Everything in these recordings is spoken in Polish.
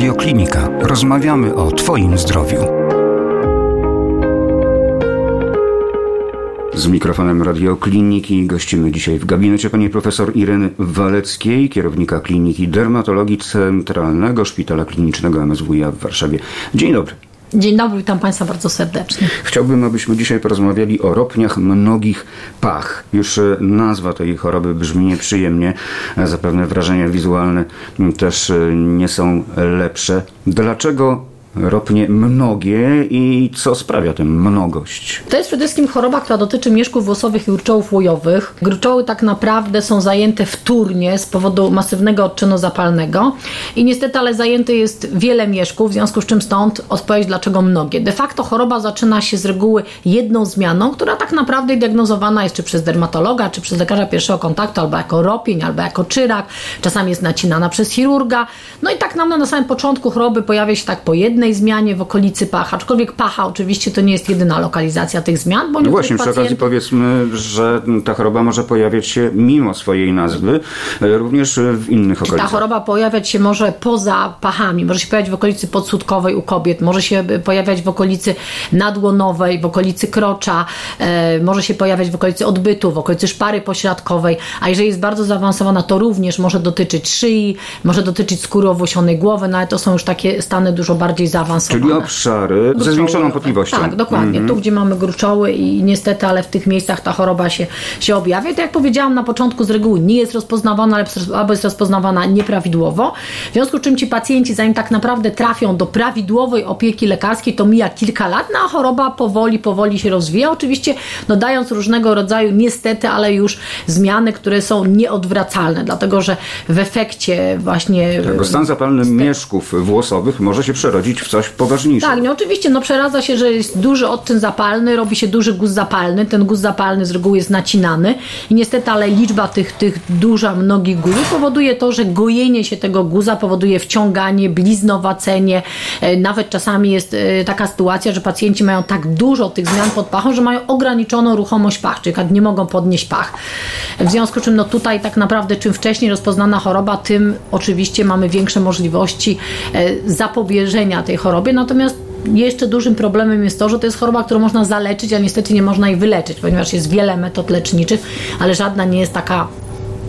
Radioklinika. Rozmawiamy o Twoim zdrowiu. Z mikrofonem Radiokliniki gościmy dzisiaj w gabinecie pani profesor Ireny Waleckiej, kierownika Kliniki Dermatologii Centralnego Szpitala Klinicznego MSWiA w Warszawie. Dzień dobry. Dzień dobry, witam Państwa bardzo serdecznie. Chciałbym, abyśmy dzisiaj porozmawiali o ropniach mnogich pach. Już e, nazwa tej choroby brzmi nieprzyjemnie. E, zapewne wrażenia wizualne też e, nie są lepsze. Dlaczego ropnie mnogie i co sprawia tę mnogość? To jest przede wszystkim choroba, która dotyczy mieszków włosowych i gruczołów łojowych. Gruczoły tak naprawdę są zajęte wtórnie z powodu masywnego odczynu zapalnego i niestety, ale zajęte jest wiele mieszków, w związku z czym stąd odpowiedź dlaczego mnogie. De facto choroba zaczyna się z reguły jedną zmianą, która tak naprawdę diagnozowana jest czy przez dermatologa, czy przez lekarza pierwszego kontaktu, albo jako ropień, albo jako czyrak, czasami jest nacinana przez chirurga. No i tak naprawdę na samym początku choroby pojawia się tak po jednej jednej zmianie w okolicy pacha, aczkolwiek pacha oczywiście to nie jest jedyna lokalizacja tych zmian. Bo no właśnie, przy okazji powiedzmy, że ta choroba może pojawiać się mimo swojej nazwy, e, również w innych okolicach. Ta choroba pojawiać się może poza pachami, może się pojawiać w okolicy podsudkowej u kobiet, może się pojawiać w okolicy nadłonowej, w okolicy krocza, e, może się pojawiać w okolicy odbytu, w okolicy szpary pośrodkowej, a jeżeli jest bardzo zaawansowana, to również może dotyczyć szyi, może dotyczyć skóry owłosionej głowy, no ale to są już takie stany dużo bardziej zaawansowane. Czyli obszary gruczoły. ze zwiększoną potliwością. Tak, dokładnie. Mm -hmm. Tu, gdzie mamy gruczoły i niestety, ale w tych miejscach ta choroba się, się objawia. I tak jak powiedziałam na początku, z reguły nie jest rozpoznawana, albo jest rozpoznawana nieprawidłowo. W związku z czym ci pacjenci, zanim tak naprawdę trafią do prawidłowej opieki lekarskiej, to mija kilka lat, no a choroba powoli, powoli się rozwija. Oczywiście no, dając różnego rodzaju, niestety, ale już zmiany, które są nieodwracalne, dlatego że w efekcie właśnie... Tak, stan zapalny mieszków włosowych może się przerodzić w coś poważniejszego. Tak, no oczywiście, no przeradza się, że jest duży odczyn zapalny, robi się duży guz zapalny, ten guz zapalny z reguły jest nacinany i niestety, ale liczba tych, tych duża, mnogich guzów powoduje to, że gojenie się tego guza powoduje wciąganie, bliznowacenie, e, nawet czasami jest e, taka sytuacja, że pacjenci mają tak dużo tych zmian pod pachą, że mają ograniczoną ruchomość pach, czyli nie mogą podnieść pach. W związku z czym no tutaj tak naprawdę czym wcześniej rozpoznana choroba, tym oczywiście mamy większe możliwości e, zapobieżenia tej chorobie, natomiast jeszcze dużym problemem jest to, że to jest choroba, którą można zaleczyć, a niestety nie można jej wyleczyć, ponieważ jest wiele metod leczniczych, ale żadna nie jest taka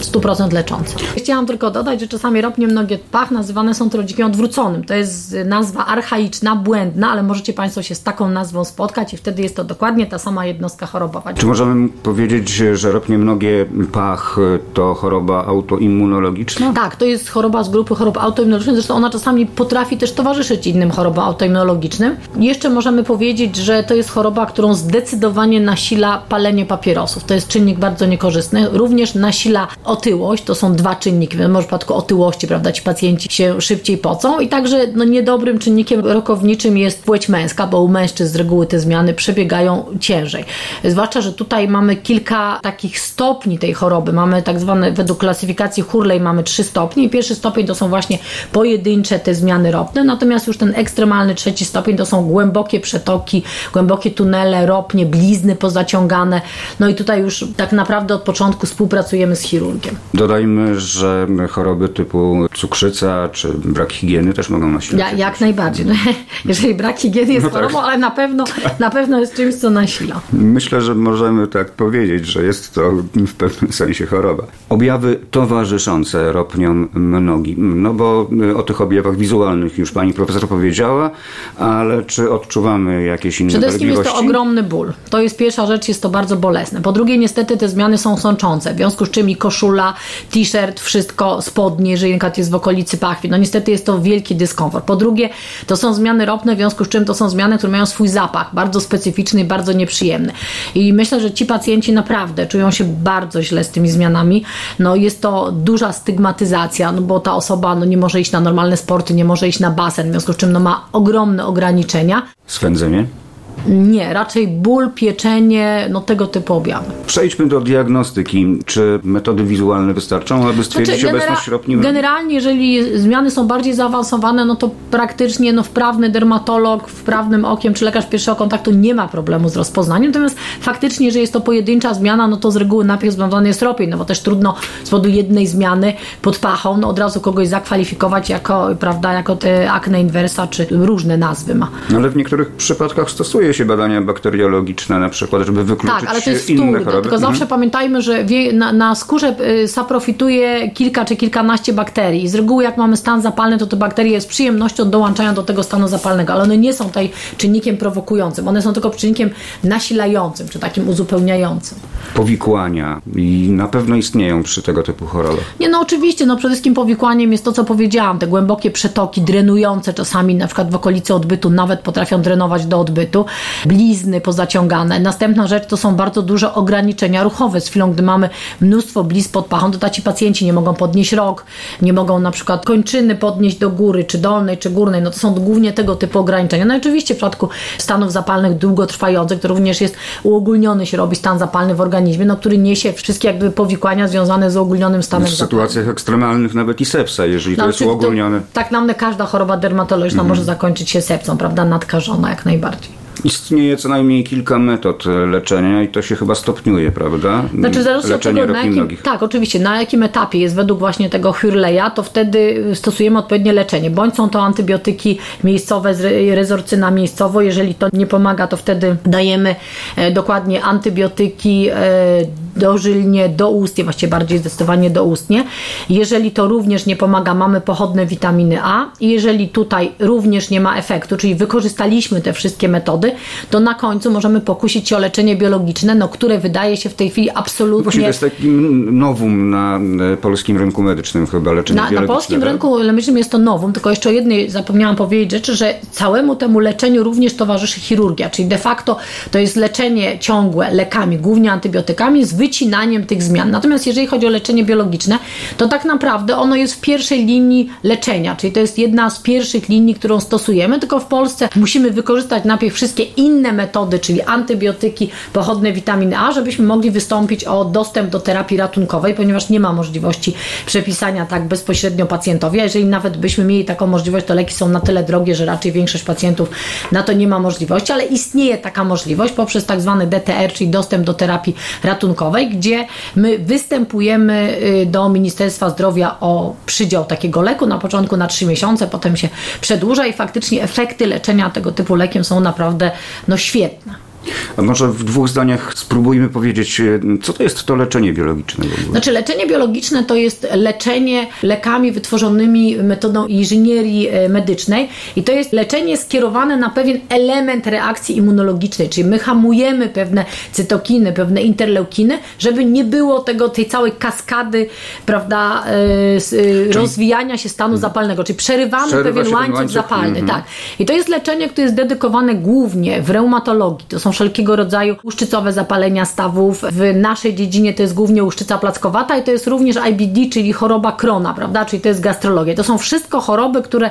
100% leczące. Chciałam tylko dodać, że czasami ropnie mnogie pach nazywane są trodzikiem odwróconym. To jest nazwa archaiczna, błędna, ale możecie Państwo się z taką nazwą spotkać i wtedy jest to dokładnie ta sama jednostka chorobowa. Czy możemy powiedzieć, że ropnie mnogie pach to choroba autoimmunologiczna? Tak, to jest choroba z grupy chorób autoimmunologicznych, zresztą ona czasami potrafi też towarzyszyć innym chorobom autoimmunologicznym. Jeszcze możemy powiedzieć, że to jest choroba, którą zdecydowanie nasila palenie papierosów. To jest czynnik bardzo niekorzystny. Również nasila otyłość, to są dwa czynniki. W przypadku otyłości, prawda, ci pacjenci się szybciej pocą i także no, niedobrym czynnikiem rokowniczym jest płeć męska, bo u mężczyzn z reguły te zmiany przebiegają ciężej. Zwłaszcza, że tutaj mamy kilka takich stopni tej choroby. Mamy tak zwane, według klasyfikacji Hurley mamy trzy stopnie i pierwszy stopień to są właśnie pojedyncze te zmiany ropne, natomiast już ten ekstremalny trzeci stopień to są głębokie przetoki, głębokie tunele, ropnie, blizny pozaciągane. No i tutaj już tak naprawdę od początku współpracujemy z chirurgiem. Dodajmy, że choroby typu cukrzyca czy brak higieny też mogą nasilać. Ja, jak najbardziej. No, jeżeli brak higieny jest no tak. chorobą, ale na pewno, na pewno jest czymś, co nasila. Myślę, że możemy tak powiedzieć, że jest to w pewnym sensie choroba. Objawy towarzyszące ropniom nogi. No bo o tych objawach wizualnych już pani profesor powiedziała, ale czy odczuwamy jakieś inne Przede wszystkim jest to ogromny ból. To jest pierwsza rzecz, jest to bardzo bolesne. Po drugie, niestety te zmiany są sączące, w związku z czym i koszula koszula, t-shirt, wszystko, spodnie, jeżeli na jest w okolicy pachwi. No niestety jest to wielki dyskomfort. Po drugie, to są zmiany ropne, w związku z czym to są zmiany, które mają swój zapach, bardzo specyficzny i bardzo nieprzyjemny. I myślę, że ci pacjenci naprawdę czują się bardzo źle z tymi zmianami. No jest to duża stygmatyzacja, no bo ta osoba no, nie może iść na normalne sporty, nie może iść na basen, w związku z czym no, ma ogromne ograniczenia. Swędzenie? Nie, raczej ból, pieczenie, no tego typu objawy. Przejdźmy do diagnostyki. Czy metody wizualne wystarczą, aby stwierdzić Znaczy, obecność ropni? Generalnie, jeżeli zmiany są bardziej zaawansowane, no to praktycznie no, wprawny dermatolog, wprawnym okiem czy lekarz pierwszego kontaktu nie ma problemu z rozpoznaniem. Natomiast faktycznie, że jest to pojedyncza zmiana, no to z reguły najpierw zbadany jest ropień, no bo też trudno z powodu jednej zmiany pod pachą no, od razu kogoś zakwalifikować jako, prawda, jako te akne inversa, czy różne nazwy ma. Ale w niektórych przypadkach stosuje się badania bakteriologiczne, na przykład, żeby wykluczyć Tak, ale to jest inne choroby. Tylko Mhm. zawsze pamiętajmy, że na, na skórze y, saprofituje kilka czy kilkanaście bakterii. I z reguły, jak mamy stan zapalny, to te bakterie z przyjemnością dołączają do tego stanu zapalnego, ale one nie są tutaj czynnikiem prowokującym. One są tylko czynnikiem nasilającym, czy takim uzupełniającym. Powikłania i na pewno istnieją przy tego typu chorobach. Nie, no oczywiście, no przede wszystkim powikłaniem jest to, co powiedziałam, te głębokie przetoki drenujące czasami na przykład w okolicy odbytu, nawet potrafią drenować do odbytu, blizny pozaciągane. Następna rzecz to są bardzo duże ograniczenia ruchowe. Z chwilą, gdy mamy mnóstwo blizn pod pachą, to ci pacjenci nie mogą podnieść rok, nie mogą na przykład kończyny podnieść do góry, czy dolnej, czy górnej, no to są głównie tego typu ograniczenia. No i oczywiście w przypadku stanów zapalnych długotrwających, to również jest uogólniony się robi stan zapalny w organizmie, no który niesie wszystkie jakby powikłania związane z uogólnionym stanem W zapalnym. sytuacjach ekstremalnych nawet i sepsa, jeżeli to jest uogólnione. tak naprawdę każda choroba dermatologiczna Mhm. może zakończyć się sepsą, prawda? Nadkażona jak najbardziej. Istnieje co najmniej kilka metod e, leczenia i to się chyba stopniuje, prawda? Znaczy, w zależności od Leczenie tego, na jakim, tak, oczywiście, na jakim etapie jest według właśnie tego Hurleya, to wtedy stosujemy odpowiednie leczenie. Bądź są to antybiotyki miejscowe, rezorcyna miejscowo. Jeżeli to nie pomaga, to wtedy dajemy e, dokładnie antybiotyki e, dożylnie, doustnie, właściwie bardziej zdecydowanie doustnie. Jeżeli to również nie pomaga, mamy pochodne witaminy A. I jeżeli tutaj również nie ma efektu, czyli wykorzystaliśmy te wszystkie metody, to na końcu możemy pokusić się o leczenie biologiczne, no, które wydaje się w tej chwili absolutnie Właśnie to jest takim nowum na e, polskim rynku medycznym chyba leczenie na, na biologiczne, polskim tak? rynku medycznym jest to nowum, tylko jeszcze o jednej zapomniałam powiedzieć rzeczy, że całemu temu leczeniu również towarzyszy chirurgia, czyli de facto to jest leczenie ciągłe lekami, głównie antybiotykami, z wycinaniem tych zmian. Natomiast jeżeli chodzi o leczenie biologiczne, to tak naprawdę ono jest w pierwszej linii leczenia, czyli to jest jedna z pierwszych linii, którą stosujemy, tylko w Polsce musimy wykorzystać najpierw wszystkie inne metody, czyli antybiotyki, pochodne witaminy A, żebyśmy mogli wystąpić o dostęp do terapii ratunkowej, ponieważ nie ma możliwości przepisania tak bezpośrednio pacjentowi, a jeżeli nawet byśmy mieli taką możliwość, to leki są na tyle drogie, że raczej większość pacjentów na to nie ma możliwości, ale istnieje taka możliwość poprzez tak zwany DTR, czyli dostęp do terapii ratunkowej, gdzie my występujemy y, do Ministerstwa Zdrowia o przydział takiego leku, na początku na 3 miesiące, potem się przedłuża i faktycznie efekty leczenia tego typu lekiem są naprawdę no, świetne. A może w dwóch zdaniach spróbujmy powiedzieć, e, co to jest to leczenie biologiczne w ogóle? Znaczy leczenie biologiczne to jest leczenie lekami wytworzonymi metodą inżynierii e, medycznej i to jest leczenie skierowane na pewien element reakcji immunologicznej, czyli my hamujemy pewne cytokiny, pewne interleukiny, żeby nie było tego, tej całej kaskady, prawda, e, e, rozwijania się stanu zapalnego, czyli przerywamy pewien łańcuch łańcuch, zapalny, mhm. tak. I to jest leczenie, które jest dedykowane głównie w reumatologii. To są wszelkiego rodzaju uszczycowe zapalenia stawów. W naszej dziedzinie to jest głównie uszczyca plackowata i to jest również IBD, czyli choroba Krona, prawda? Czyli to jest gastrologia. To są wszystko choroby, które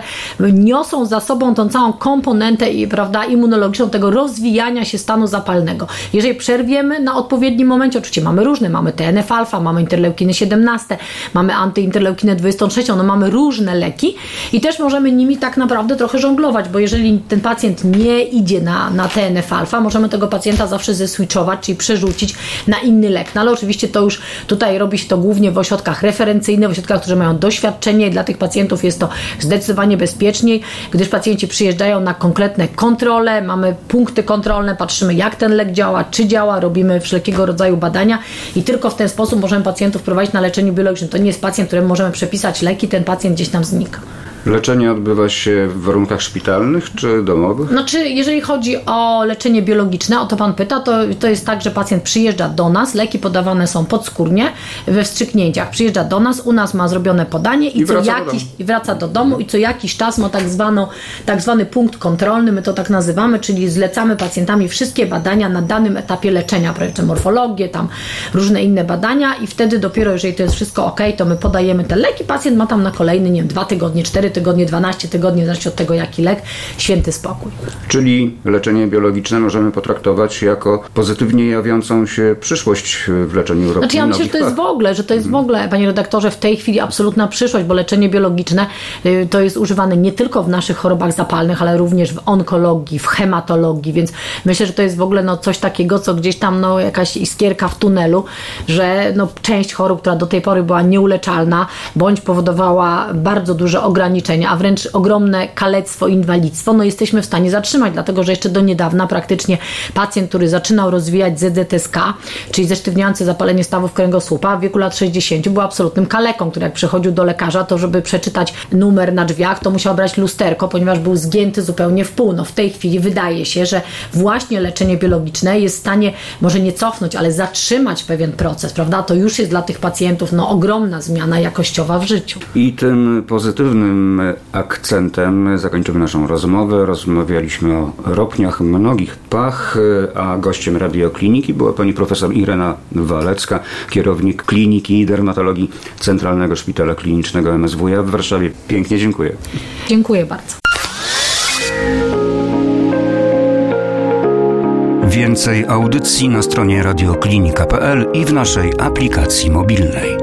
niosą za sobą tą całą komponentę prawda, immunologiczną tego rozwijania się stanu zapalnego. Jeżeli przerwiemy na odpowiednim momencie, oczywiście mamy różne, mamy TNF-alfa, mamy interleukiny 17, mamy antyinterleukinę 23, no mamy różne leki i też możemy nimi tak naprawdę trochę żonglować, bo jeżeli ten pacjent nie idzie na, na TNF-alfa, możemy tego pacjenta zawsze zeswitchować, czyli przerzucić na inny lek. No ale oczywiście to już tutaj robi się to głównie w ośrodkach referencyjnych, w ośrodkach, które mają doświadczenie i dla tych pacjentów jest to zdecydowanie bezpieczniej, gdyż pacjenci przyjeżdżają na konkretne kontrole, mamy punkty kontrolne, patrzymy jak ten lek działa, czy działa, robimy wszelkiego rodzaju badania i tylko w ten sposób możemy pacjentów prowadzić na leczeniu biologicznym. To nie jest pacjent, któremu możemy przepisać leki, ten pacjent gdzieś tam znika. Leczenie odbywa się w warunkach szpitalnych czy domowych? Znaczy, jeżeli chodzi o leczenie biologiczne, o to Pan pyta, to, to jest tak, że pacjent przyjeżdża do nas, leki podawane są podskórnie, we wstrzyknięciach. Przyjeżdża do nas, u nas ma zrobione podanie i, I co wraca do jakiś, i wraca do domu i co jakiś czas ma tak, zwaną, tak zwany punkt kontrolny, my to tak nazywamy, czyli zlecamy pacjentami wszystkie badania na danym etapie leczenia, projekty morfologię, tam różne inne badania i wtedy dopiero, jeżeli to jest wszystko ok, to my podajemy te leki, pacjent ma tam na kolejny, nie wiem, dwa tygodnie, cztery tygodnie, 12 tygodni, zależy od tego jaki lek, święty spokój. Czyli leczenie biologiczne możemy potraktować jako pozytywnie jawiącą się przyszłość w leczeniu ropni Znaczy ja myślę, że to jest w ogóle, że to jest w ogóle, panie redaktorze, w tej chwili absolutna przyszłość, bo leczenie biologiczne y, to jest używane nie tylko w naszych chorobach zapalnych, ale również w onkologii, w hematologii, więc myślę, że to jest w ogóle no, coś takiego, co gdzieś tam no, jakaś iskierka w tunelu, że no, część chorób, która do tej pory była nieuleczalna, bądź powodowała bardzo duże ograniczenia, a wręcz ogromne kalectwo, inwalidztwo, no jesteśmy w stanie zatrzymać, dlatego że jeszcze do niedawna praktycznie pacjent, który zaczynał rozwijać ZZSK, czyli zesztywniające zapalenie stawów kręgosłupa w wieku lat 60 był absolutnym kaleką, który jak przychodził do lekarza, to żeby przeczytać numer na drzwiach, to musiał brać lusterko, ponieważ był zgięty zupełnie w pół. No w tej chwili wydaje się, że właśnie leczenie biologiczne jest w stanie może nie cofnąć, ale zatrzymać pewien proces, prawda? To już jest dla tych pacjentów no, ogromna zmiana jakościowa w życiu. I tym pozytywnym akcentem zakończymy naszą rozmowę. Rozmawialiśmy o ropniach mnogich pach, a gościem radiokliniki była pani profesor Irena Walecka, kierownik Kliniki i Dermatologii Centralnego Szpitala Klinicznego MSWiA w Warszawie. Pięknie dziękuję. Dziękuję bardzo. Więcej audycji na stronie radioklinika.pl i w naszej aplikacji mobilnej.